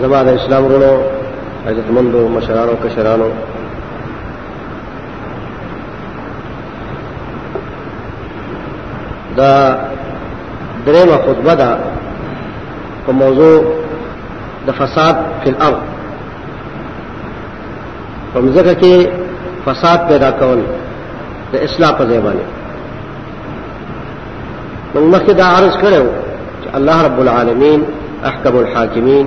زما د اسلام ورونو عزتمندو مشرانو کشرانو دا درېمه خطبه ده په موضوع د فساد فی الارض په مځکه کې فساد پیدا کول د اصلاح په ځای باندې من مخکې دا عرض کړو چې الله رب العالمین احکم الحاکمین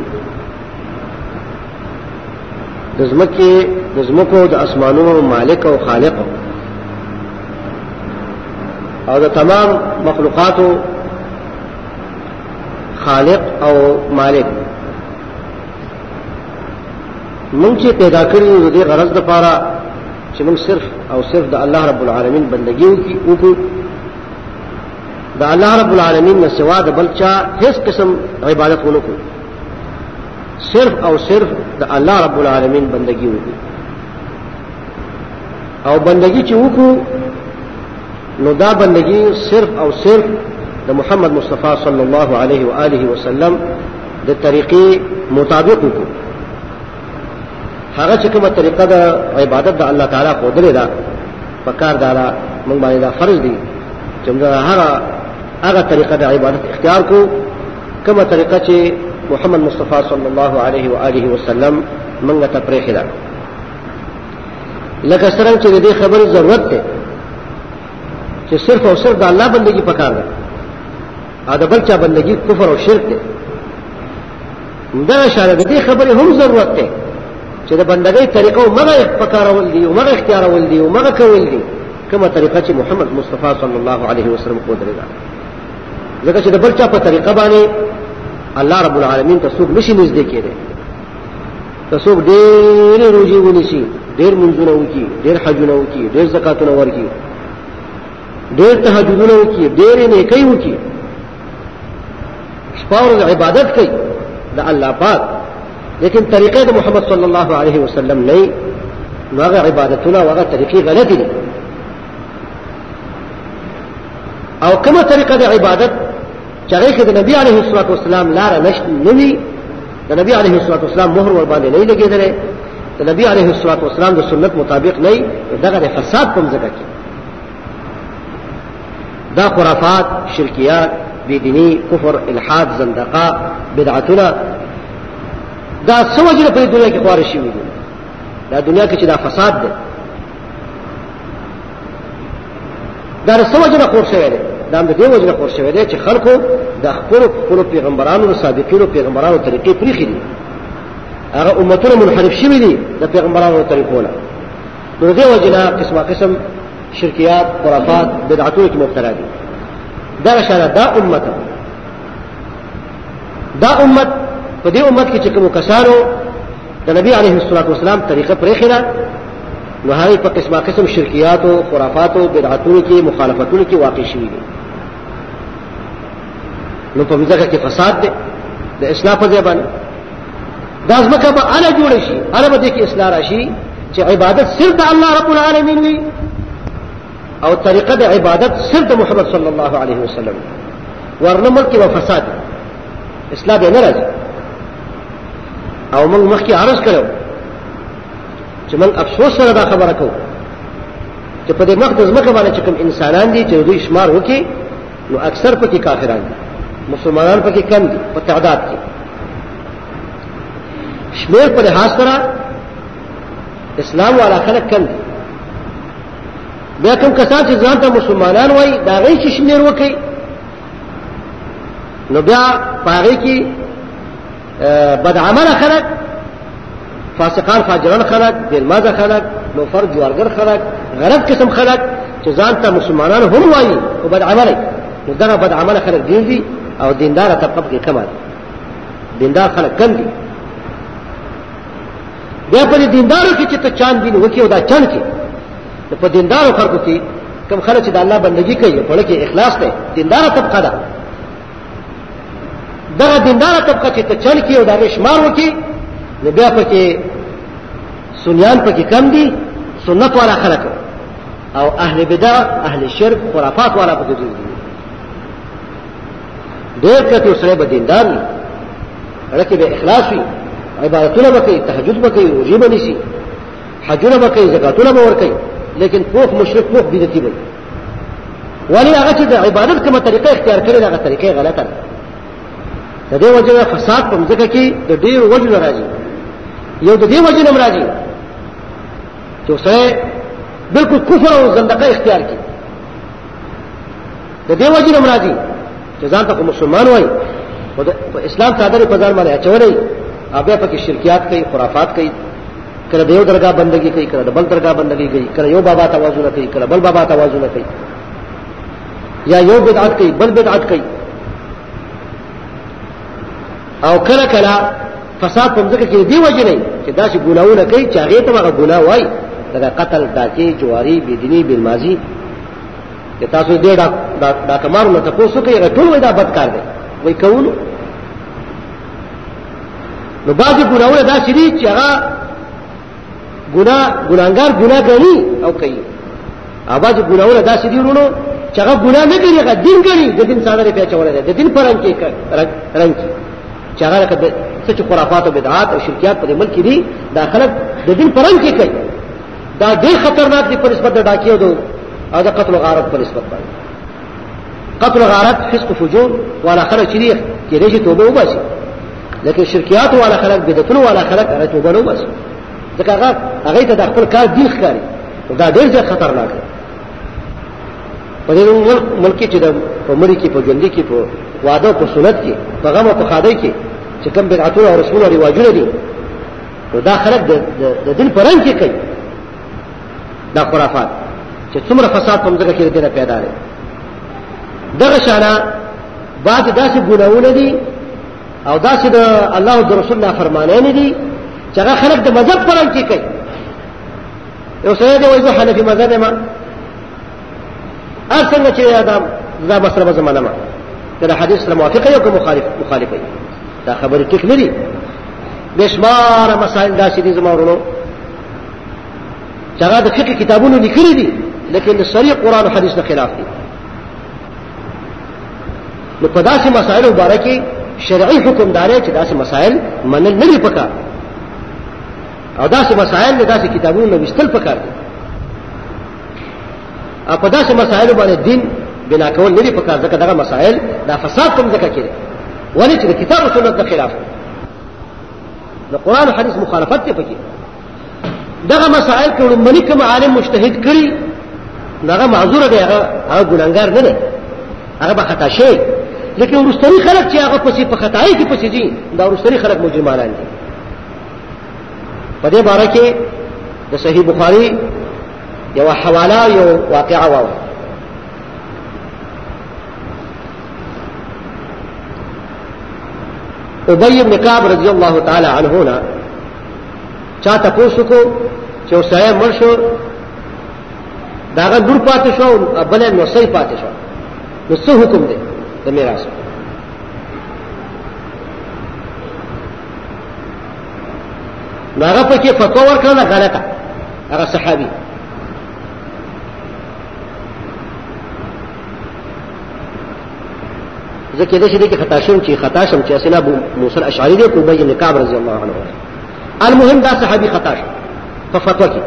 د زمکه د زمکو د اسمانونو مالک او خالق او د تمام مخلوقاتو خالق او مالک مونږ چې پیدا کړی یو دې غرض د پاره چې مونږ صرف او صرف د الله رب العالمین بندگی وکړي او کو د الله رب العالمین نه سوا د بلچا هیڅ قسم عبادت ونه کو صرف او صرف د الله رب العالمین بندگی وکړي او بندگی چې وکړو نو دا بندگی صرف او صرف د محمد مصطفی صلی الله علیه و آله وسلم د طریقې مطابق وکړو هغه چې کومه طریقه د عبادت د الله تعالی په دلې ده په کار دا موږ باندې دا فرض دي چې موږ هغه هغه طریقه د عبادت اختیار کو کومه طریقه چې محمد مصطفی صلی الله علیه و آله وسلم موږ ته پرې خلا لکه څنګه چې دې خبرې ضرورت ده چې صرف او صرف د الله بندگی پکار ده او د بل چا بندگی کفر او شرک ده دا شاله دې خبرې هم ضرورت ده چې د بندګۍ طریقو مغه پکارول دي او مغه اختیارول دي او مغه کول دي کومه طریقه چې محمد مصطفی صلی الله علیه وسلم کو درې ده ځکه چې د بل چا په طریقه باندې الله رب العالمین ته څوک نشي نږدې کېږي که څوک ډېر روزي ونیسي ډېر منځونه وکړي ډېر حجونه وکړي ډېر زکاتونه ورکړي ډېر تهجدونه وکړي ډېر نیکي وکړي شپه ورځ عبادت کوي د الله پاک لیکن طریقه د محمد صلی الله علیه وسلم نه نو هغه عبادتونه او هغه طریقې غلطې دي او کومه طریقه د عبادت چې هغه کې د نبی عليه الصلاه والسلام لار نشته نوي د نبی عليه الصلاه والسلام مهر ور باندې نه لګیدل د نبی عليه الصلاه والسلام د سنت مطابق نه دغه فساد کوم ځکه کې دا خرافات شرکیات بيديني کفر الحاد زندقه بدعتنا دا سوجره په دنیا کې خوارشي وي دا دنیا کې چې دا فساد دی دا رسو وجنه خور شوی دی دا د دې وجنه خور شوی دی چې خلکو د خپل خپل پیغمبرانو او صادقینو پیغمبرانو طریقې پریخي دي هغه امتونه منحرف شوی دي د پیغمبرانو طریقو نه نو دې وجنه قسمه قسم شرکیات خرافات بدعتونه کې مبتلا دي دا شاله دا امت دا امت په دې امت کې چې کوم کسانو د نبی علیه الصلاۃ والسلام طریقه پرې خره نو هغه په قسمه قسم شرکیات او خرافات او بدعتونو کې مخالفتونو کې واقع شوی دی نو په مزګه کې فساد دی د اسلام په ځای باندې دا ځمکه به اله جوړ شي اله به کې اصلاح راشي چې عبادت صرف د الله رب العالمین وي او طریقه د عبادت صرف د محمد صلی الله علیه وسلم ورنه ملک و فساد اسلام نه راځي او موږ مخکې عرض کړو چې موږ افسوس سره دا خبره کوو چې په دې مخ د ځمکه باندې چې کوم انسانان دي چې دوی شمار وکړي نو اکثر پکې کافران دي مسلمانان پکې کم دي په تعداد کې شمیر په لحاظ سره اسلام والا خلک کم دي بیا کوم کسان چې ځان ته مسلمانان وایي دا غي چې شمیر وکړي نو بیا پاره کې بد عمل خلق فاسقان فاجران خلق بیرمازه خلق لوفر جوارګر خلق غرب قسم خلق چې ځان ته مسلمانان هم وایي او بد عمل نو دغه بد عمل خلق ډیر دي او دیندار طبقه کې کم دي دیندار خلق کم دي بیا په دیندارو کې چې ته چاند دین وکي او دا چاند کې د په دیندارو خلکو کې کوم خلک چې د الله بندگی کوي په لکه اخلاص ته دیندار طبقه ده دغه دیندار طبقه چې ته چل کې او دغه شمار وکي نو بیا پکې سنیان پکې کم دي سنت والا خلک او اهل بدع اهل شرک خرافات والا پکې دي ډېر کته سره به دیندار نه لکه به اخلاص وي عبادتونه وکړي تهجد وکړي روزي بنسي حجونه به کوي زکاتونه به ور کوي لیکن پوخ مشرک پوخ بدعتي به ولی هغه چې د عبادت کومه طریقه اختیار کړې ده هغه طریقه غلطه ده د دې وجه فساد په ځکه کې د ډېر وجه راځي یو د دې وجه نه راځي چې سره بالکل کفر او زندقه اختیار کړي د دې وجه نه راځي چې ځان ته مسلمان وای او په اسلام څادرې په ځان باندې اچولې او بیا پکې شرکیات کوي خرافات کوي کله دیو درگاه بندگی کوي کله بل درگاه بندگی کوي کله یو بابا توازو کوي کله بل بابا توازو کوي یا یو بدعت کوي بل بدعت کوي او کله کله فساد په ځکه کې دی وجه نه چې دا چې ګناونه کوي چې هغه ته هغه ګناه وای دا قتل داکي جواری بيدینی بالماضي چې تاسو دې دا دا کمار نه تاسو کوي ټول وای دا بد کار دی وای کوونو نو بعضی ګناونه دا شری چې هغه ګنا ګناګار ګنا کوي او کوي اواز ګناونه دا شری ورونو چې هغه ګنا نه کوي هغه دین کوي د دین ساده په چوره ده د دین پر رنګ کې رنګ کې چې هغه لکه څه خرافات او بدعات او شرکیات په ملک کې دي دا خلک د دین پر رنګ کې کوي دا ډیر خطرناک دی په نسبت د ډاکیو دو او د قتل غارت په نسبت باندې قتل غارت فسق فجور والا خلک چریه کې رشي توبه وباسي لکه شرکیات والا خلک بدعتونو والا خلک هغه توبه نه وباسي ځکه هغه هغه ته د خپل کار دی ښکاری دا ډیر ځای خطرناک دی په دې ملک ملک چې د په مړي کې په ژوند کې په واده په سنت کې په غم او په خاده کې چې کوم بدعتونه او رسمونه او رواجونه دي نو دا خلک د دین په رنګ کې کوي دا خرافات چې څومره فساد په مځکه کې دینه پیدا دی دغه شانه بعض داسې ګناونه دي او داسې د الله او د رسول الله فرمانه نه دي چې هغه خلک د مذهب په رنګ کې کوي یو سره دی وایي حنفي مذهب ما هر څنګه چې دا دا بسره به زمانه ما دا حدیث سره موافقه یو که مخالف مخالفه دا خبرې ټیک نه دي بشمار مسائل داسې دي زما ورونو چې هغه د فقه کتابونو لیکلي دي لیکن د صریح قرآن او حدیث نه خلاف دي نو په داسې مسائلو باره کې شرعي حکم دار چې داسې مسائل منل نه دي پکار او داسې مسائل د داسې کتابونو نه وستل پکار دي په داسې مسائل باندې دین بنا کول نه دي په کار ځکه دغه مسائل دا فساد کوم ځکه کړي ولې چې کتاب او سنت د خلاف د قران او حدیث مخالفت ته پکې دغه مسائل کې لومړی کوم عالم مجتهد کړي هغه معذور دی هغه ګناګار نه دی هغه به خطا شي لیکن ورستنی خلک چې هغه پسې په خدای کې پسې دي دا ورستنی خلک مجرمان دي په دې باره کې د صحیح بخاری یو حواله یو واقعا واو ابی ابن کعب رضی اللہ تعالی عنہ نا چا تپوسو کو چې سړی مړ شو داغه نور پاتې شو بل نو صحیح پاتې شو نو څه حکم دی د میراث نو هغه پکې فتوا ورکړه غلطه هغه صحابي زه کې دې دې کې خطا شوم چې خطا شوم چې اصله ابو موسی الاشعری دې کو بین کعب رضی الله عنه المهم دا صحابي خطا شو په فتوا کې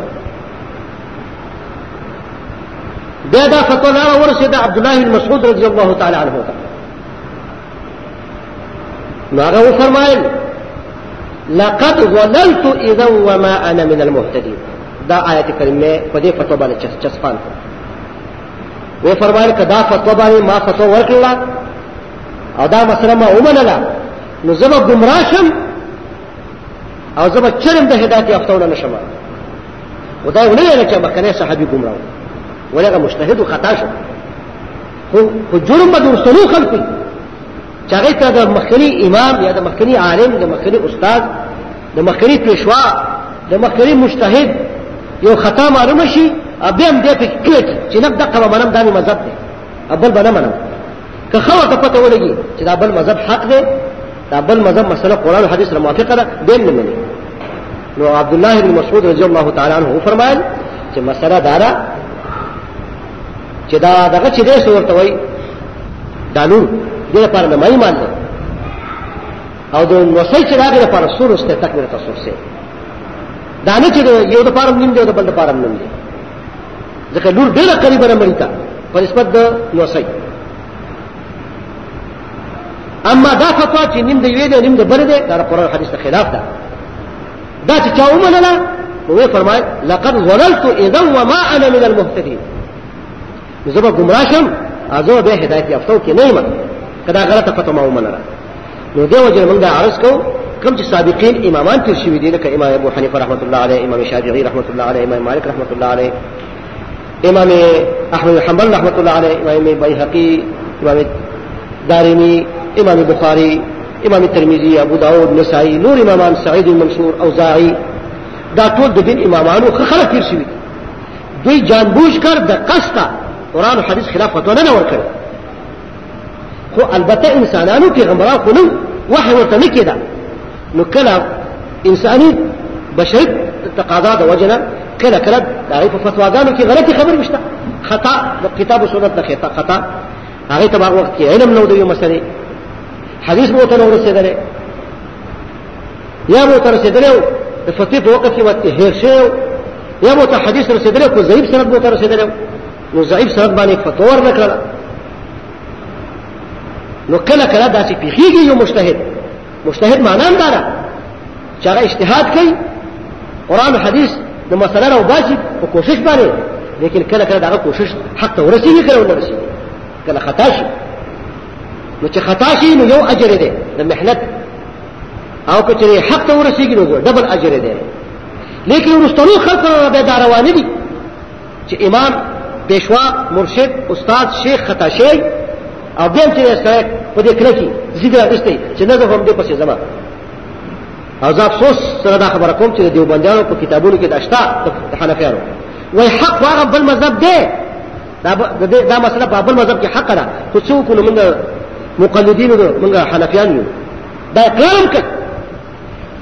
دا دا فتوا لاره ورسېده عبد الله بن مسعود رضی الله تعالی عنه ته نو هغه وفرمایل لقد ضللت اذا وما انا من المهتدين دا آیت کریمه په دې فتوا باندې چس چسپان کړ وی فرمایل کدا فتوا باندې ما فتوا ورکړه او دا مسله ما ومنله نو زما گمراه شم او زما چرم د هدایت یافتونه نشم ودا ولې نه چې مکنه صحابي گمراه ولغه مجتهد خطا شو خو په جرم به درسلو خلق وي چې هغه ته د مخکني امام یا د مخکني عالم د مخکني استاد د مخکني پیشوا د مخکني مجتهد یو خطا معلوم شي بیا هم دې په کلک چې نه دغه منم دامي مذهب دی بل به نه منم که خو ته پته ولګي چې دا بل مذهب حق دی دا بل مذهب مسله قران او حديث سره موافقه ده دین نه مني نو عبد الله بن مسعود رضی الله تعالی عنہ فرمایل چې مسله دارا چې دا دغه چې دې سور ته وای دا نور دې لپاره نه مې مان او د وسل چې داګه لپاره سور است تکبیر ته سور سي دا نه چې یو د پاره نیم دی او د بل د پاره نیم دی ځکه نور ډېر قریب نه مړی تا په نسبت د وسل اما دا فتوا چې نیم دی وی دی نیم دی بل دی دا قرآن حدیث خلاف ده دا چې چا ومنله نو یې فرمایل لقد ضللت اذا وما انا من المهتدين زه به ګمراه شم ازو به هدایت یافتو کې نه یم کدا غلطه فتوا ما ومنله نو دیو جن موږ عرض کو کوم چې سابقین امامان تیر شوی دي لکه امام ابو حنیفه رحمۃ اللہ علیہ امام شافعی رحمۃ اللہ علیہ امام مالک رحمۃ اللہ علیہ امام احمد حنبل رحمت الله علیه امام بیهقی امام دارمی امام بخاری امام ترمذی ابو داود نسائی نور امامان سعید منصور اوزاعی دا ټول د دین امامانو خلک تیر شوی دوی جانبوج کر د قصد قرآن حدیث خلاف فتوا نه ورکړي خو البته انسانانو پیغمبران خو نه وحی ورته نه کېده نو کله انساني بشري تقاضا د وجنه کله کله د هغې په فتواګانو کې غلطې خبرې شته خطا د کتاب و سنت نه خطا خطا هغې ته به هغه وخت کې علم نه و د یو مسلې حدیث به ورته نه ورسېدلی یا به ورته رسېدلی و د فتوې په وخت کې به هېر شوی یا به ورته حدیث رسېدلی و په ضعیف سند به ورته رسېدلی و نو ضعیف سند باندې فتوا ورنکړه نو کله کله داسې پیخیږي یو مجتهد مجتهد معنا هم دارا چې هغه اجتهاد کوي قران حدیث نو مسله راو باسي په کوشش باندې لیکن کله کله دا کوشش حتی ورسیږي کله ورسیږي کله خطا شي نو چې خطا شي نو یو اجر دی د محنت او که چې حق ته ورسیږي نو ډبل اجر دی لیکن ورستنو خلک به دا روان دي چې امام پېښوا مرشد استاد شیخ خطا شي او بیا چې سره په دې کړه کې زیږه غشته چې نه زفم دې پسې زما او زه افسوس سره دا خبره کوم چې دیوبندیانو په کتابونو کې داشتا د حنفیانو وای حق هغه بل مذهب دی دا دا مسله په بل مذهب کې حق ده خو څوک نو موږ مقلدین نو موږ حنفیان یو دا اقرار کوي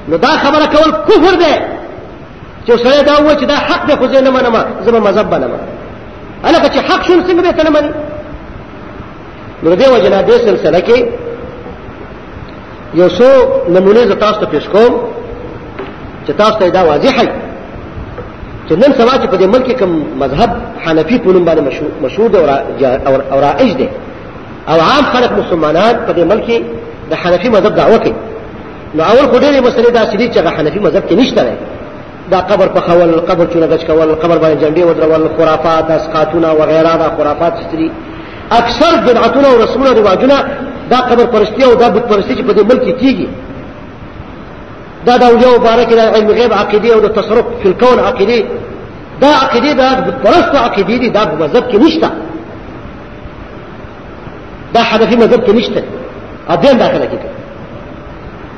نو دا خبره کول کفر دی چې سره دا و چې دا حق دی خو زه نه منم زما مذهب بنم الکه چې حق شون څنګه به تنه مني نو دې وجنه دې سلسله کې یو څو نمونه ز تاسو ته پیش کوم چې تاسو ته دا واضح وي چې نن سبا چې په دې ملک کې کوم مذهب حنفي په نوم باندې مشهور دی او رائج دی او عام خلک مسلمانان په دې ملک کې د حنفي مذهب دعوه کوي نو اول خو ډېرې مسلې داسې دي چې هغه حنفي مذهب کې نشته دی دا قبر پخول قبر چونه ګچ کول قبر باندې جنډې ودرول خرافات اسقاتونه وغیره دا خرافات ستري اکثر بدعتونه او رسمونه رواجونه دا قبر پرستی او دا بت پرستی چې په دې ملک کې کیږي دا د اولیاء مبارک د علم غیب عقیده او د تصرف فی الکون عقیده دا عقیده دا بت پرست عقیده دي دا مذهب کې نشته دا حنفي مذهب کې نشته ا دې داخله کې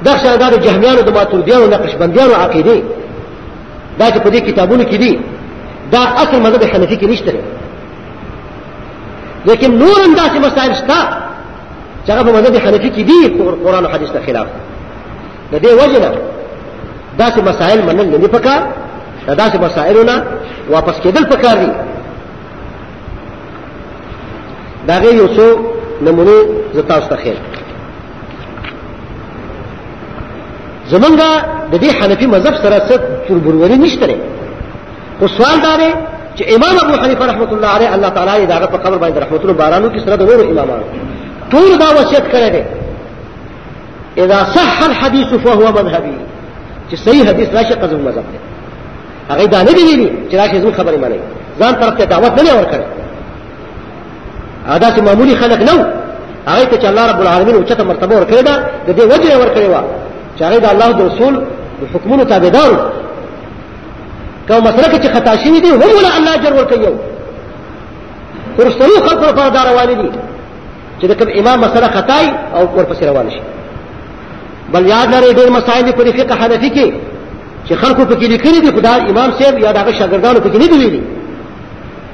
دا څنګه دا جهميانو د ماتورديانو نقشبنديانو عقيده دا چې په دې کتابونو کې دي دا اصل مذهب حنفي کې نشته لیکن نور هم داسې مسائل شته چې هغه په مذهب حنفي کې دي قرآن او حدیث ته خلاف د دې وجه نه داسې مسائل منل نه پکار داسې مسائلونه واپس کېدل پکار دي دا غي یو څو نمونه زتا ست خیر زمونږه د دې حنفي مذهب سره څه تربوروري نشته لري خو سوال دا دی چې امام ابو حنیفه رحمۃ اللہ علیہ الله تعالی یې داغه په قبر باندې رحمت الله بارانو کې سره د نور امامانو ټول دا وصیت کړی دی اذا صح الحديث فهو مذهبي چې صحیح حدیث راشه قزم مذهب دی هغه دا نه دی ویلي چې راشي زموږ خبرې منئ ځان طرف ته دعوت نه ورکړي هغه داسې معمولي خلک نه وو هغه ته چې الله رب العالمین اوچته مرتبه ورکړې ده د دې وجه یې ورکړې وه چې هغه د الله د رسول د حکمونو تابعدار وو کوم مسله کې چې خطا شوي دي هم ولا الله اجر ورکوي ورستنو خلکو لپاره دا روانې دي چې د کوم امام مسله خطای او ورپسې روان شي بل یاد لرئ ډېر مسایل په فقه حنفي کې چې خلکو پکې لیکلي دي خدای امام صاحب یا دغه شاګردانو پکې نه دی ویلي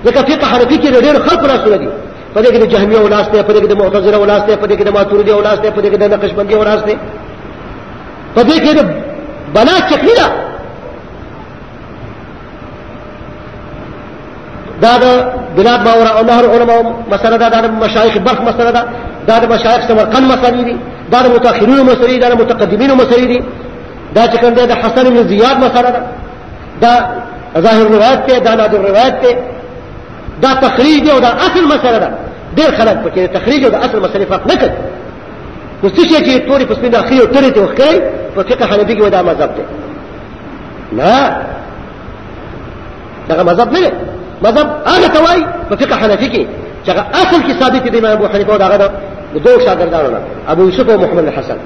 لکه فقه حنفي کې ډېر خلک راځي دي په دې کې د جهمي اولاس ته په دې کې د معتزله اولاس ته په دې کې د ماتوریدي اولاس ته په دې کې د نقشبندي اولاس ته په دې کې د بلا چکنی ده دا د بلاد باور او نهر علماء مسله ده دا د مشایخ برخ مسله ده دا د مشایخ سمرقند مسله دي دا د متأخرینو مسله دي دا د متقدمینو مسله دي دا چې کوم دی د حسن بن زیاد مسله ده دا ظاهر روایت ته دا نادر روایت ته دا تخریج دی او دا اصل مسله ده ډېر خلک پکې تخریج او د اصل مسلې فرق نه کوي نو څه شي چې تورې په سپینه اخري او تورې ته وښکي په فقه حنفي کې دا مذهب دی نه دا مذهب نه دی مذهب هغه ته وایي په فقه حنفي کې چې هغه اصل کې ثابت دی امام ابو حنیفه او هغه د دوه شاګردانو ابو یوسف او محمد الحسن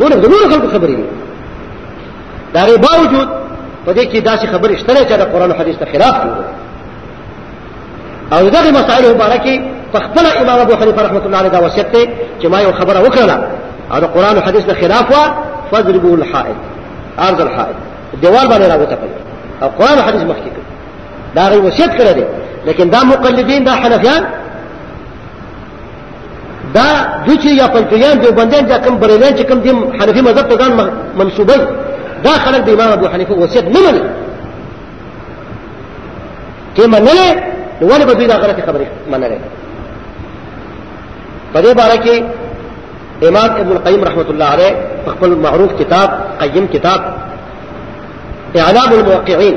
نور د نور خلکو خبرې دي دا غي باوجود په دې کې داسې خبرې شته چې د قران او حدیث ته خلاف دي او دغه مسائل مبارکي په خپل امام ابو حنیفه رحمۃ اللہ علیہ دا وصیت ته چې ما یو خبره وکړه او د قران او حدیث نه خلاف وا فضربوا الحائط ارض الحائط دیوال باندې راوته پي او قران او حدیث مخکې دا غي وصیت کړی دی لیکن دا مقلدین دا حنفیان دا دوی چې یا پنځیان دی بندیان دا کم بریلیان چې کم دیم حنفي مذهب ته ځان منسوبي دا خلک د امام ابو حنیفه وصیت نه مني چې منلې نو ولې به دوی دا غلطه خبره منلې په دې باره کې امام ابن القیم رحمت الله علیه خپل معروف کتاب قیم کتاب اعلام الموقعین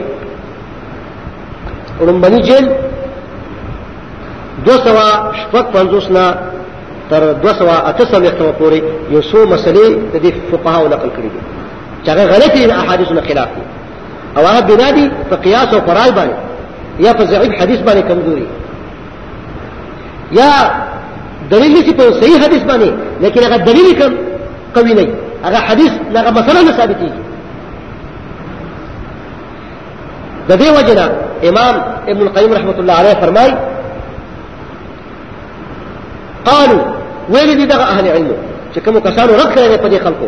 ورنبني جلد دو سوا شپږ پنځوس نه تر دو سوا اته څلوېښتمه پورې یو څو مسلې د دې فقهاو نقل کړي دي چې هغه غلطې د احادیثو نه خلاف دي او هغه بنا دي په قیاس او قرای باندې یا په ضعیف حدیث باندې کمزوري یا دلیل نشي په صحیح حدیث باندې لیکن هغه دلیل کم قوي نه هغه حدیث هغه مسله نه ثابتېږي د دې وجنه امام ابن القيم رحمت الله عليه فرمای قالوا ویل دي دغه اهل علم چې کوم کسانو رد کړی په دې خلکو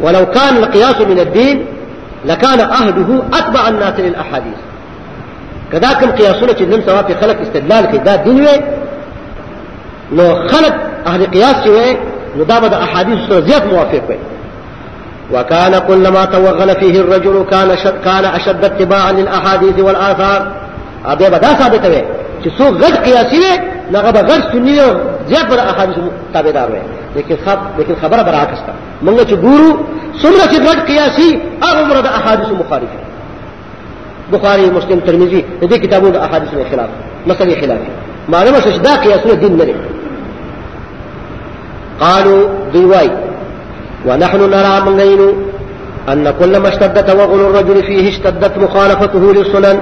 ولو كان القياس من الدين لكان عهده اتبع الناس للاحاديث کدا کوم قیاسونه چې نن سوا په خلک استدلال کوي دا دین وي نو خلق اهل قیاس چې وي نو دا به د احادیث سره زیات موافق وي وكان كلما توغل فيه الرجل كان شد كان اشد اتباعا للاحاديث والاثار ابي بدا ثابت وي چې سو غد قياسي وي لغه به غد سني او زیات بر احاديث تابعدار وي لیکن خب لیکن خبره برا کستا موږ چې ګورو څومره چې غد قياسي هغه مراد احاديث مخالفه بخاری مسلم ترمذی د دې کتابونو د احادیث سره خلاف مسلې خلاف معلومه شوه دا قیاسونه دین نه قالوا دیوای ونحن نرى من غيره أن كل ما اشتد توغل الرجل فيه اشتدت مخالفته للسنن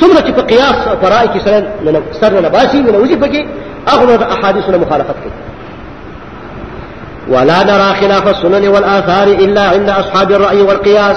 څومره چې په قیاس او په رائے کې سره نه سر نه باسي نه وځي پکې هغه د احادیث سره مخالفت کوي ولا نرى خلاف السنن والآثار إلا عند أصحاب الرأي والقياس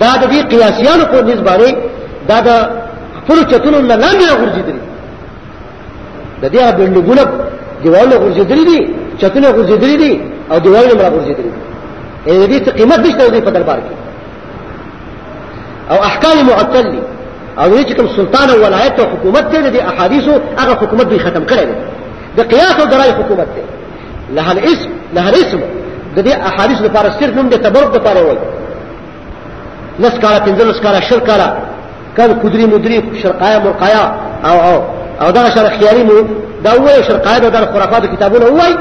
دا د دې قیاسیانو په نسبانه دا د خپل چتونو نه لاندې غورځېدل د دې هغه بندګونه دیوالونه غورځېدل دي چتونه غورځېدل دي او دیوالونه مړه غورځېدل دي یعنی دې څه قیمت نشته دې په دربار کې او احکام معطل دي او دې چې کوم سلطان او ولایت او حکومت ته دې احادیثو هغه حکومت به ختم کړي دي د قیاس او درای حکومت ته له الاسم له الاسم د دې احادیث لپاره صرف نوم د تبرک لپاره وایي لس کاله پنځلس کاله شل کاله کله قدري مدري شرقایا مرقایا او او او دا شر خیالي مو دا وایي شرقایا د خرافات کتابونه وایي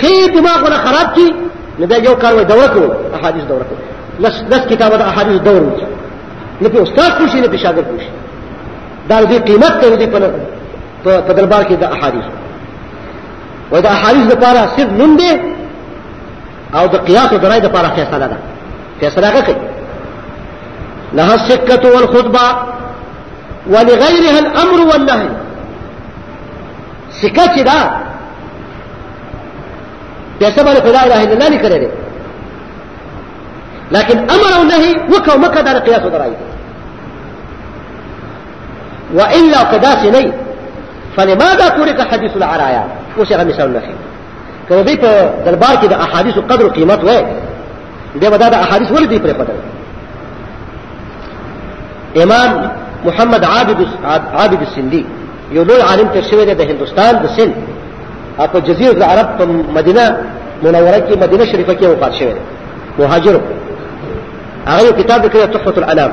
خیر دماغ ولا خراب کی نو دا یو کار وایي دوره کو احادیث دوره کو لس لس کتاب د احادیث دور وایي نه په استاد پوښي نه په شاګرد پوښي دا دې قیمت ته دې په په دربار کې د احادیث وای د احادیث لپاره صرف نوم دی او د قیاس او درای لپاره فیصله ده فیصله کوي له السکه والخطبه ولغيرها الامر والنهي سکه چې دا پیسې باندې خدای اله الا الله لیکل دي لكن امر او نهي وکاو مکه د قیاس او درای والا کدا سي نه فلماذا ترك حديث العرايا اوس هغه مثال نه کله دې په دربار کې د احادیث قدر او قیمت وای دې ودا د احادیث ولې دې پرې پدل امام محمد عابد عابد السندي یو لوی عالم تر شوی دی د هندستان د سند په جزیره العرب په مدینه منوره کې مدینه شریفه کې وفات شوی دی مهاجر هغه کتاب کړی تحفه الانام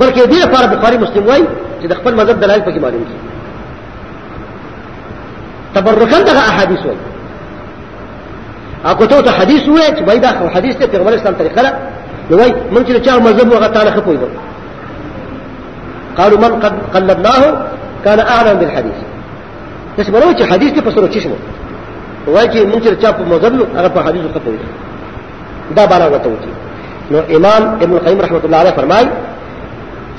بلکې دې لپاره بخاری مسلم وایي چې د خپل مذهب دلایل پکې معلوم شي تبرکا دغه احادیث وایي اګه ته حدیث وایي چې وایي دا خو حدیث ته پیغمبر اسلام طریقه ده نو وایي مونږ چې چا مذهب وغه تعالی خپوي قالوا من قد قلبناه كان اعلم بالحديث بس بروي چې حدیث ته په سره چشمه وایي چې مونږ چې چا په مذهب هغه په حدیث خپوي دا بارا وته وتی نو امام ابن قیم رحمت الله علیه فرمای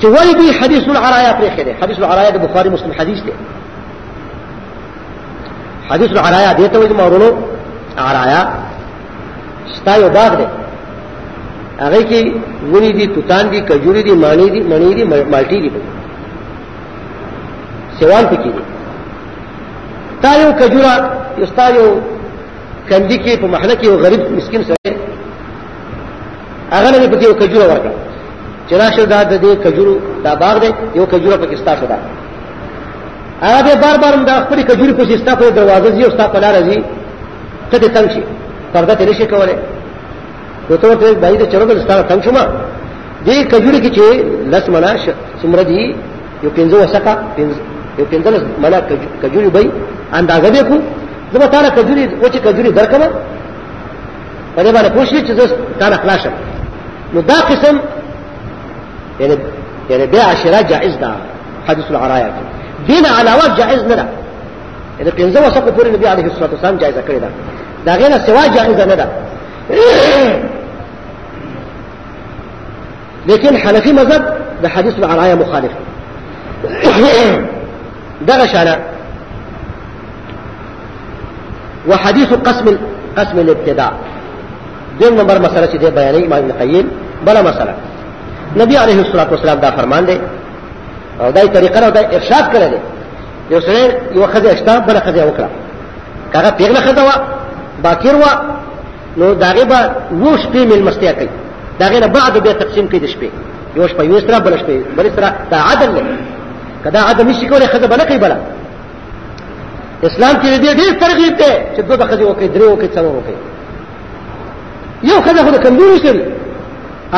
چې وای دی حدیث العرایا پرې خره حدیث العرایا د بخاری مسلم حدیث دی حدیث العرایا دې ته وایي مورونو عرایا ستا یو باغ دی هغه کې ونی دي توتان دي کجوري دي مانی دي مانی دي مالټي دي سوال پکې دي تا یو کجورا یو ستا یو کندی کې په محله کې یو غریب مسكين سره هغه نه پکې یو کجوره ورکړه چې راشه دا د دې کجورو دا باغ دی یو کجوره پکې ستا شو دا هغه به بار بار دا خپل کجوري په سیستا په دروازه زی او ستا په لار زی ته ته تنگ شي پرده ترې شي کوله نو ته ته باید چرګ ستا تنگ شوما دې کجوري کې چې لس منا سمردي یو پنځه وسکا یو پنځه منا کجوري به اندازه به کو زما تعالی کجوري او چې کجوري درکم په دې باندې پوښتنه چې زه تعالی خلاص شم نو دا قسم یعنی یعنی بیا عشره جائز ده حدیث العرایا دین علاوه جائز نه ده یعنی پنځه وسکو پورې نبی عليه الصلاه والسلام جائز کړی ده دا غیر سوا جائز نه ده لیکن حنفی مذهب د حدیث العرایا مخالف دغه شانه وحديث قسم قسم الابتداء دیم نمبر مسله چې دی بیانې امام ابن قیم بلا مسله نبی علیه الصلاۃ والسلام دا فرمان دی او دای طریقه او دای ارشاد کړی دی یو سره یو خزه اشتا بل خزه وکړه کاغه پیغله خزه وا باکر وا نو داغه به وو شپې مل مستیا کوي داغه نه بعد به تقسیم کوي د شپې یو شپه یو سره بل شپه بل سره دا عدل نه کدا عدل نشي کولای خزه بل کوي بل اسلام کې دې ډېر ترغیب ته چې دوه خزه وکړي درې وکړي څلور وکړي یو خزه خو د کمزوري شي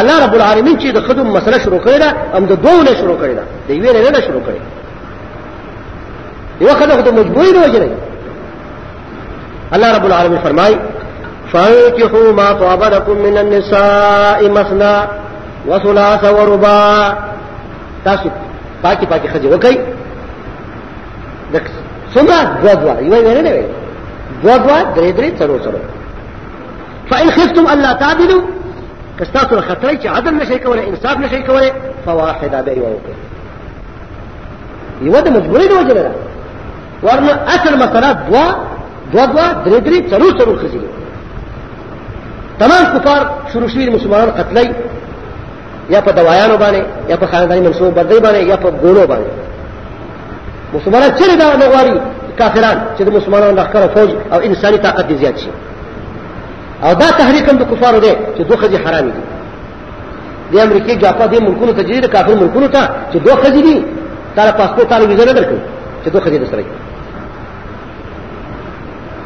الله رب العالمین چې د خدوم مسله شروع کړی دا هم د دوه نه شروع کړی دا د یوې نه نه شروع کړی یو خزه خو د مجبوري نه وجره الله رب العالمین فرمای فانكحوا ما طاب لكم من النساء مثنى وثلاث ورباع تاسو پاکي پاکي خځه وکي د څومره دوا دوا یو نه نه وي دوا دوا درې درې څلور څلور فإن خفتم ألا تعدلوا کستاسو خطرې چې عدل نشي کولای انصاف نشي کولای فواحده به یو وکړي یو د مجبورې د وجه نه ورنه اصل مسله دوا دوا دوا درې درې څلو څلو خزي تمام کفار شروع شوی مسلمانان قتلای یا په دوايانو باندې یا په خاندانی منصوب باندې باندې یا په ګولو باندې مسلمانان چیرې دا نه غواړي کافران چې د مسلمانانو لخر فوج او انساني طاقت دي زیات شي او دا تحریک هم د کفارو دی چې دوه خزي حرام دي د امریکای جاپان د ملکونو ته جدي کافر ملکونو ته چې دوه خځې دي تعالی پاسپورت تعالی ویزه نه درکړي چې دوه خځې سره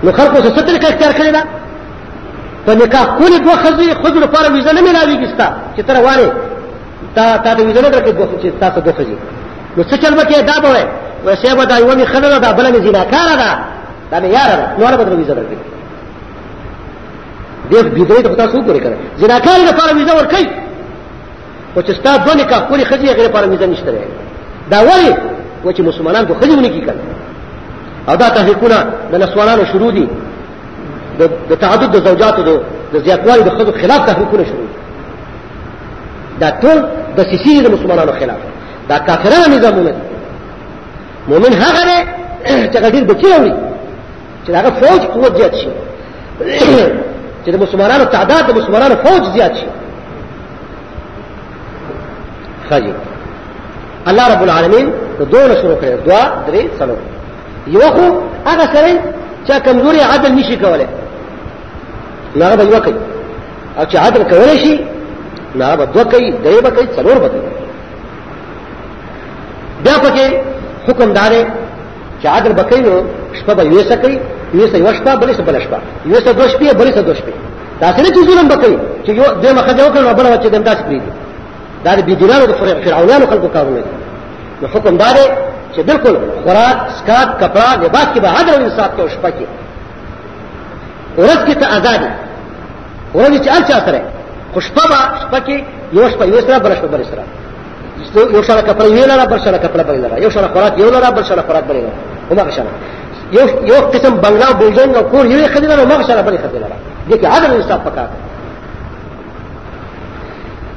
نو خلکو څه ستل کې اختیار کړی دا په نکاح کولې دوه خځې خود لپاره ویزه نه ملاويږي ستا چې تر وانه تا تا د ویزه نه درکړي دوه چې تاسو دوه خځې نو څه چل وکړي دا به وای وای سیب دا یو می خنه دا بل می زیناکار دا دا یار دا نور به ویزه درکړي دې بيدرې ته تاسو وګورئ کړه جناکار لپاره ویزه ورکړي او چې ستاسو باندې کا خوري خځې غیر لپاره ویزه نشته دا وایي و چې مسلمانان کو خځې ونی کی کړه او دا تحقیقونه د نسوانانو شروع دي د تعدد د زوجاتو د زیاتوالي د خځو خلاف تحقیقونه شروع دي دا ټول د سیسي د مسلمانانو خلاف دا کافرانه نظامونه دي مؤمن هغه دی چې غډیر بچی وي چې هغه فوج قوت زیات شي چې د مسلمانانو تعداد د مسلمانانو فوج زیات شي خاجي الله رب العالمین د دوه شروع کړي دوا درې څلور یو خو هغه سره چې کمزوري عدل نشي کولای نو هغه یو کوي او چې عدل کولای شي نو هغه دوه کوي درې به کوي څلور به کوي بیا پکې حکم دارې چې عدل بکې نو شپه به یو سکي یو سې وشپه بلې سې بل شپه یو سې دوه شپې بلې سې دوه شپې دا سره چې ظلم بکې چې یو د مخه یو کړو بل وچې دم داس پری دي دا د بيدینانو د فرعونانو خلکو کارونه دي نو حکم دا دی چې بالکل خوراک سکات کپڑا لباس کې به عدل او انصاف کې شپه کې ورځ کې ته آزاد ورځ چې ارچا سره خوشپه شپه کې یو شپه یو سره بل شپه بل سره یو سره کپړه یو لاره بل سره کپړه بل لاره یو سره خوراک یو لاره بل سره خوراک بل لاره همغه شان یو یو قسم بنگلا او بلډینګ او کور یو خدای لاره همغه سره بل خدای لاره دې کې عدل انصاف پکار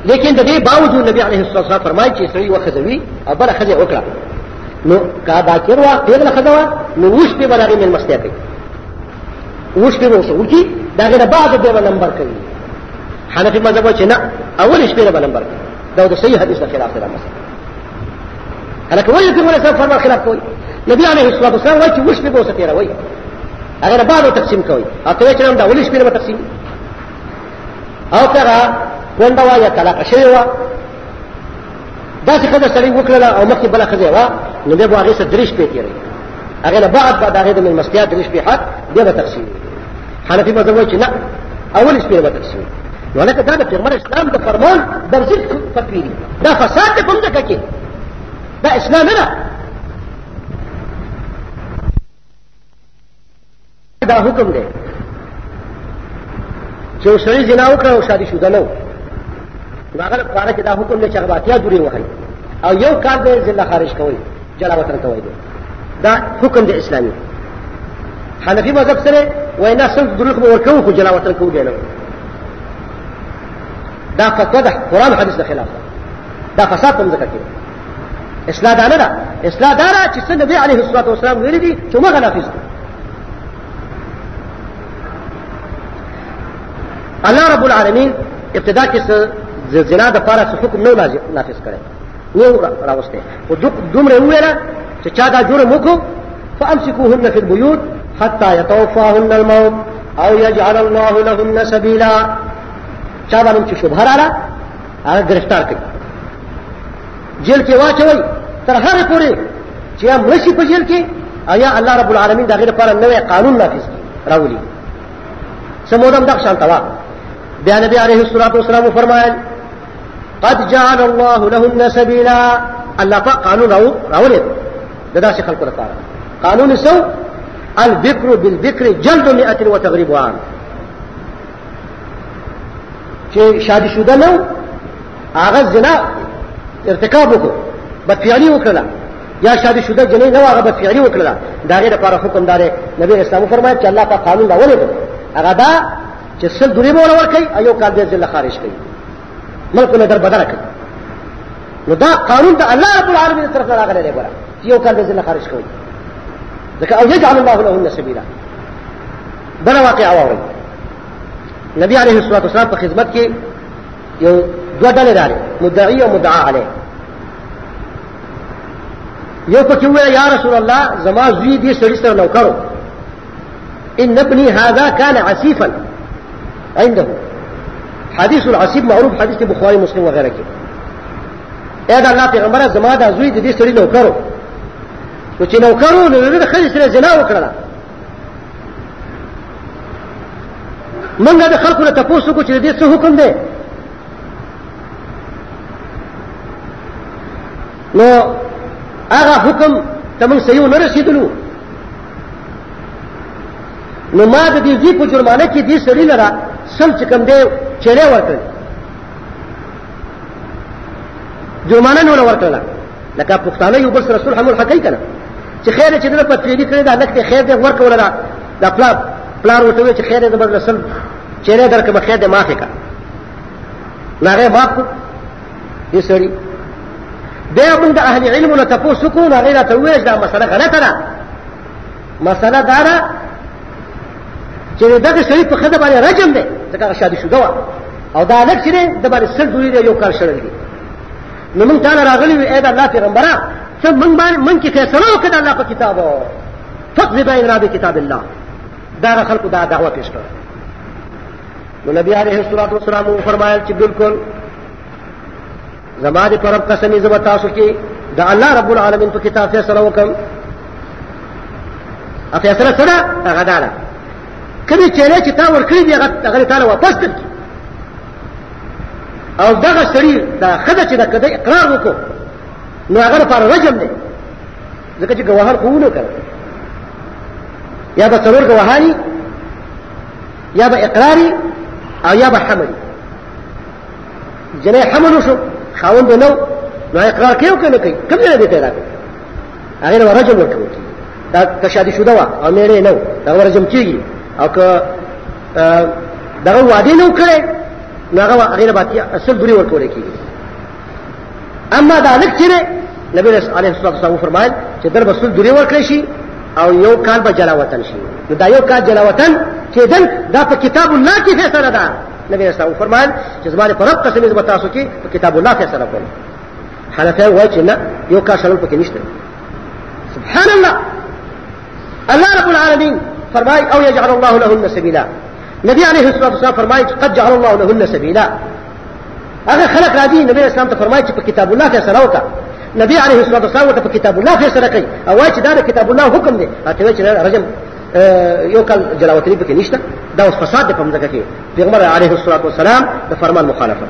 لیکن د دې باوجود نبی عليه الصلاه والسلام فرمایي چې سړي وخزوي او بل خزه وکړه نو کا باکر وا پیغله خزوا نو اوس په برابر مل مستیا کوي اوس په اوسه وکی دا غره بعد به نمبر کوي حنفي مذهب چې نه اول شپه به نمبر کوي دا د صحیح حدیث خلاف دی مسله هلکه ولې کوم له سره فرمان خلاف کوي نبی عليه الصلاه والسلام وایي چې اوس په اوسه تیر وایي هغه بعد تقسیم کوي اته چې نن دا اول شپه به تقسیم او ترا کونډه وایي طلاق شوی وایي دا څه خدای سړی وکړل او مخکې بل خدای وا نو به هغه سره درش پې تیرې هغه نه بعد بعد هغه د مستیا درش په حق دی به تقسیم حنفي مذهب وایي چې نه اول سپیر به تقسیم نو لکه دا د پیغمبر اسلام د فرمان د ضد فتوی دي دا فساد ته کوم ځکه کې دا اسلام نه دا حکم دی چې سړی زنا وکړ او شادي شوده نه نو هغه لپاره چې دا حکم دی چې هغه اتیا جوړې وهل او یو کار دی ځله خارج کوي جلا وطن ته وایي دا حکم دی اسلامي حنفي مذهب سره وای نه صرف دروغ به ورکوو خو جلا وطن کوو نه دا فتوا ده قرآن حدیث د خلاف دا فساد هم ذکر کوي اصلاح دا نه ده اصلاح دا ده چې څنګه نبی عليه الصلاه والسلام ویلي دي چې ما غنافذ الله رب العالمین ابتدا کې زنا د پاره څه حکم نه نافذ کړي نو راوسته او دومره ویلا چې چا دا جرم وکړو فامسكوهن في البيوت حتى يتوفاهن الموت او يجعل الله لهن سبيلا چا باندې چې شوبه رااله هغه گرفتار کړي جیل کې واچوي تر هغه پورې چې یا مرشي په جیل کې او یا الله رب العالمین دغه لپاره نوې قانون نافذ کړي راولي سمودم دغه شان توا بیا نبی عليه الصلاه والسلام فرمایل قد جعل الله لهن سبيلا الله پاک قانون راو راولې ددا شي خلق لپاره قانون سو البكر بالبكر جلد 100 وتغريب عام چې شادي شوده نو هغه زنا ارتکاب وکړ بدفعلی وکړه یا شادي شوده جنې نو هغه بدفعلی وکړه دا غیر لپاره حکم دار نبی اسلام فرمایي چې الله په قانون دا ولې هغه دا چې سل دوری مور ور کوي ایو کال دې ځله خارج کوي ملک له در بدر کوي نو دا قانون د الله رب العالمین طرف راغلی دی ګوره یو کال دې ځله خارج کوي ځکه او یجعل الله له سبیلا بل واقع اوري نبی عليه الصلاه والسلام په خدمت کې یو دوه ډلې راغلي مدعي او مدعا عليه یو پکې وویل یا رسول الله زما زوی دې سړي سره نوکرو ان ابني هذا كان عسيفا عنده حدیث العصیب معروف حدیث بخاری مسلم وغیرہ کې اې دا الله پیغمبر زما د زوی د دې سړي نوکرو نو چې نوکرو نو د خځې سره زنا وکړه منګه د خلکو له تپوسو کو چې دې څه حکم دی نو هغه حکم ته موږ صحیح نه رسیدلو نو ما د دې ځی په جرمانه کې دې سړی لرا سم چې کوم دی چلے ورکړ جرمانه نور ورکړه لکه پښتانه یو بل سره صلح ملح کوي کنه چې خیر چې دغه پتریدي کړی دا لکه خیر دې ورکول دا دا پلار پلار وته وی چې خیر دې بدل سل چیرې درکه خیر دې معافه کا لاره معاف دې سړي بیا موږ د اهل علم نه تاسو کو نه غیره ته ویش دا مسله غلطه ده مسله دا ده چې دغه شریف په خدای باندې رجم دی ځکه شادي شوه او دا لکه چې د باندې سل دوی یو کار شړل دي نو موږ تعالی راغلی وي اې دا الله پیغمبره څه موږ باندې موږ کې فیصله وکړه د الله په کتاب او فقد بین رابي کتاب الله دا خلکو دا دعوه پیش کړه نو نبی عليه الصلاه والسلام فرمایل چې بالکل زما دې پر رب قسم زما تاسو کې د الله رب العالمین په کتاب فیصله وکم ا فیصله سره هغه داله کله چې له چې تا ور کړی دی هغه تعالی واپس کړی او دغه سړي دا خدای چې دا کده اقرار وکړو نو هغه لپاره رجم دی ځکه چې ګواهر خو نه کړ یا به څلور ګواهانی یا به اقراری او یا به حمل جنې حمل شو خاوند نو نو اقرار کیو کنه کوي کوم نه دی پیدا کوي هغه له رجم ورکوي دا که شادي شوده وا او مېړې نو دا ورجم کیږي او که دغه وعده نو کړې نو هغه هغه باندې اصل دوری ورکول کیږي اما دا لک چیرې نبی رسول الله صلی الله علیه وسلم فرمایل چې در بسل دوری ورکړي شي او یو کال به جلا وطن شي نو دا یو کال جلا وطن کېدل دا په کتاب الله کې فیصله ده نبی رسول الله فرمایل چې زماره پر رب قسم دې تاسو کې په کتاب الله فیصله کوي حنفیان وایي چې نه یو کال شرم پکې نشته سبحان الله الله رب العالمین فرمای او یجعل الله لهن سبیلا نبی علیه الصلاه والسلام فرمای قد جعل الله لهن سبیلا هغه خلق راځي نبی اسلام ته فرمایي چې په کتاب الله کې سره وکړه نبی عليه الصلاه والسلام ته په کتاب الله کې سره کوي او وايي چې دا کتاب الله حکم دی اته چې رجم یو کال جلاوطنی پکې نشته دا اوس فساد دی په مځکه کې پیغمبر عليه الصلاه والسلام د فرمان مخالفت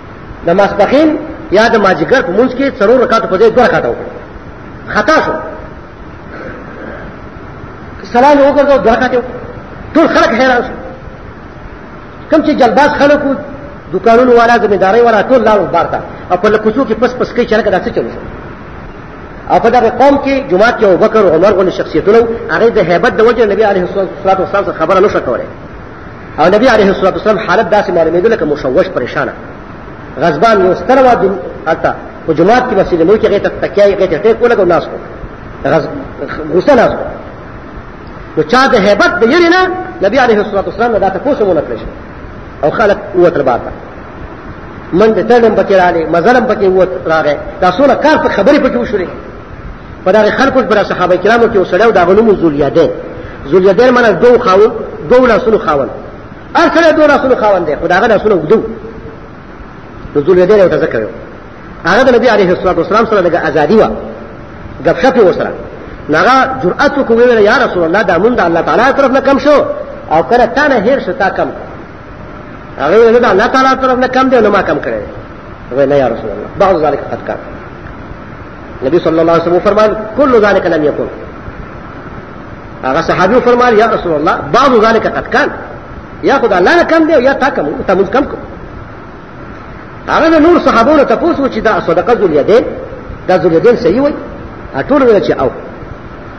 د ماسپخین یا د ماجیګر په منځ کې څلور رکعات په ځای دوه رکعات وکړ خطا شو سلام وکړ دوه رکعات ټول خلک حیران شو کوم چې جلباز خلکو دکانونو والا زمینداري والا ټول لاړو بار ته او په لکوسو کې پس پس کې چلګه داسې چلو شو او په دغه قوم کې جماعت کې ابوبکر عمر غو شخصیتونو هغه د هیبت د وجه نبی عليه الصلاه والسلام خبره نشو کوله او نبی علیه الصلاه والسلام حالت داسې معلومېده لکه مشوش پریشانه غضبان یو ستر وا حتی په جماعت کې مسجد نو کې غیته تکیه غیته ټیک ولګو ناس کو غضب غصه ناس کو نو چا د هیبت د یری نه نبی علیه الصلاه والسلام دا تاسو مونږ کړی او خلک قوت رباته من د تړم پکې رااله مزلم پکې ووت راغې تاسو نه کار په خبرې پکې وشوري په دغه خلکو کې پر صحابه کرامو کې وسړیو دا غنوم زولیادین زولیادین معنی دوه خاون دوه لاسونو خاون هر سره دوه لاسونو خاون دی خدای هغه لاسونه ودو د زولیادین یو تذکر یو هغه د نبی علیه الصلاه والسلام سره دغه ازادي و غب شپ وسره نغه جرأت کو ویل یا رسول الله دا مونږ د الله تعالی طرف نه کم شو او کله تا نه هیر شتا کم هغه دا الله تعالی طرف نه کم دی نو ما کم کړی وای نه یا رسول الله بعض ذلك قد کان نبی صلی الله علیه وسلم فرمایل کل ذلك لم یکن هغه صحابي فرمایل یا رسول الله بعض ذلك قد کان یا خدای الله نه کم دی یا تا کم ته موږ کم کو هغه نور صحابو ته پوښتنه چې دا صدقه ذل یدین دا ذل یدین صحیح وای ټول ویل چې او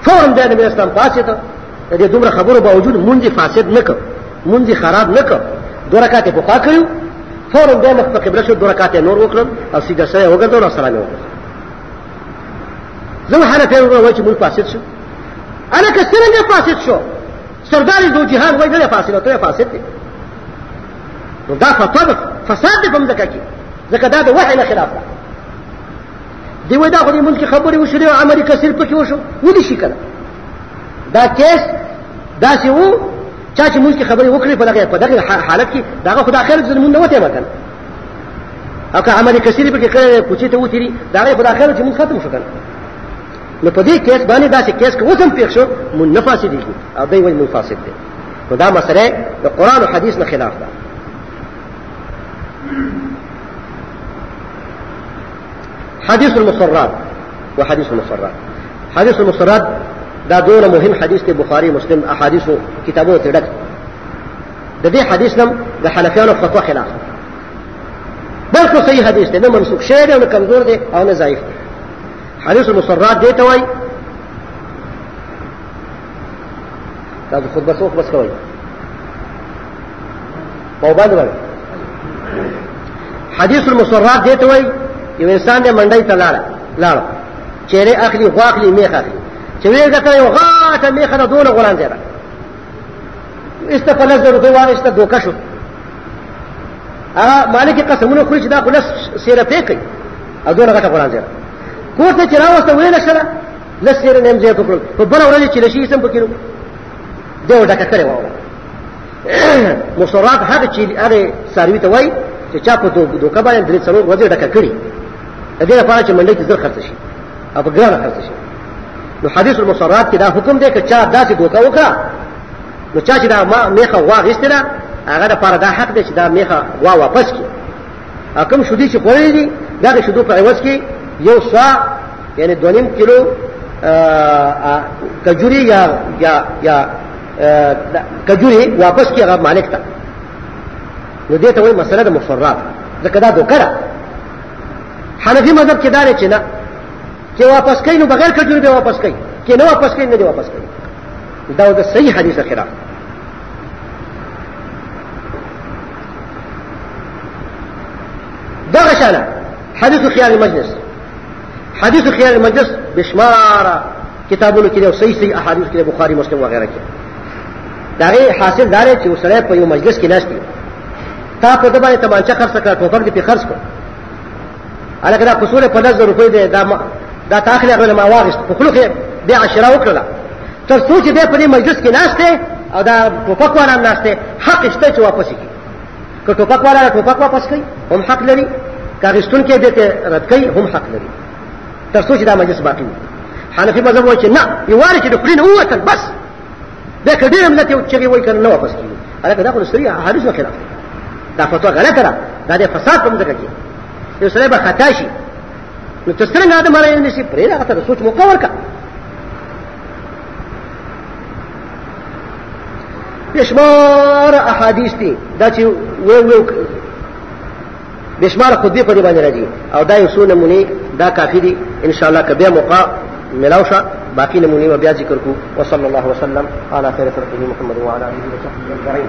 فورا د نبی اسلام پاسه ته د دې دومره خبرو باوجود مونږ فاسد نه کړ مونږ خراب نه کړ دوه رکعات په خوا کړو فورا بیا مخ په قبله شو دوه رکعات نور وکړل او سیده سره وګرځول او سلام وکړ زه حنفیان وګورم وایي چې مونږ فاسد شو هلکه څرنګه فاسد شو سردار دو جهان وایي نه فاسد ته فاسد دی نو دا فتوا ده فساد دی په مځکه کې ځکه دا د وحی نه خلاف ده دی وایي دا خو دې مونږ کې خبرې وشولې او عملي کثیر پکې وشو ولې شي که نه دا کیس دا سی وو چا چې موږ کې خبرې وکړې په دغه په دغه حالت کې داغه خدا خیر چې موږ نه وته وکړ او که عملي کثیر په کې کړې کوچې ته وتیری داغه خدا خیر چې موږ ختم شو کړ نو په دې کیس باندې دا چې کیس کې وسم پیښ شو موږ نه فاسد دي او دوی ول موږ فاسد دي نو دا مسله د قران او حدیث نه خلاف ده حدیث المصرات و حدیث المصرات حدیث المصرات دا دونه مهم حدیث دی بخاری مسلم احادیث کتابونو ته ډک د دې حدیث نم د حنفیانو فتوا خلاف بلکې صحیح حدیث دی نه منسوخ شوی دی او نه کمزور دی او نه ضعیف دی حدیث المصرات دی ته وایي تاسو خود بس وخت بس کوئ پوبند وای حدیث المسرات دته وای یو انسان دې منډي ته لاړ لاړ چیرې اخلي غواخلي میخ اخلي چې ویګه ته یو غاټه میخه نه دونه غلان دی است په لږ ضرورت وانشته دوکه شو هغه مالک قسمونه خوري چې دا خلاص سیره پې کوي او دونه غټه غلان دی کور ته چې راوسته ویل شله لسیره نیم زیات کړل په بل ورځ چې لشي سم پکې دی او ډکه کړې وه مصرات هغه چې هغه ساروي ته وای چې چا په دوکه باندې درې څلور ورځې ډکه کړي د دې لپاره چې منډه کې زر خرڅ شي او په ګرانه خرڅ شي نو حدیث المصرات کې دا حکم دی چې چا داسې دوکه وکړه نو چا چې دا ما میخه غوا غیستله هغه لپاره دا حق دی چې دا میخه غوا واپس کړي اکم شودي چې خوړلې دي دا د شودو په عوض کې یو سا یعنی دونیم کیلو کجوري یا یا یا کجوري واپس کې هغه مالک ته نو دې ته وایي مسله د مفرات ځکه دا دوکه ده حنفي مذهب کې دا نه چې نه چې واپس کوي نو بغیر کجوري به واپس کوي کې نه واپس کوي نه دی واپس کوي دا د صحیح حدیث خلاف دغه شانه حدیث خیال مجلس حدیث خیال مجلس بشمار کتابونو کې او صحیح صحیح احادیث کې بخاری مسلم وغیرہ کې دا غي حاصل دار چې وسره په یو مجلس کې ناشتي تا په دبا ته باندې خرڅ کړ ټوپک دې په خرڅ کړ الکه دا قصور په لږ روپۍ دی دا دا تاخلي غل ما واغست په خلو کې د عشره وکړه تر څو چې په دې مجلس کې ناشته او دا ټوپک والا ناشته حق شته چې واپس کی که ټوپک والا ټوپک واپس کوي هم حق لري کاغستون کې دته رد کوي هم حق لري تر څو چې دا مجلس باقي وي حنفي مذهب وایي چې نه یوارې چې د خلینو ووتل بس دا کډیر هم لته چغي وای کنه نو واپس کیږي هغه دا خو سری حدیث خلاف دا فتوا غلطه ده دا د فساد په مدګه کې یو سره به خطا شي نو تر څنګه دا مړ نه شي پرې راغته د سوچ موقع ورکا بشمار احادیث دي دا چې وې وې بشمار خو دې په دې باندې راځي او دا یو څو نمونې دا کافي دي ان شاء الله که بیا موقع ملاو شه باقي نمونې به بیا ذکر کړو وصلی الله وسلم علی خیر خلقه محمد وعلى اله وصحبه اجمعین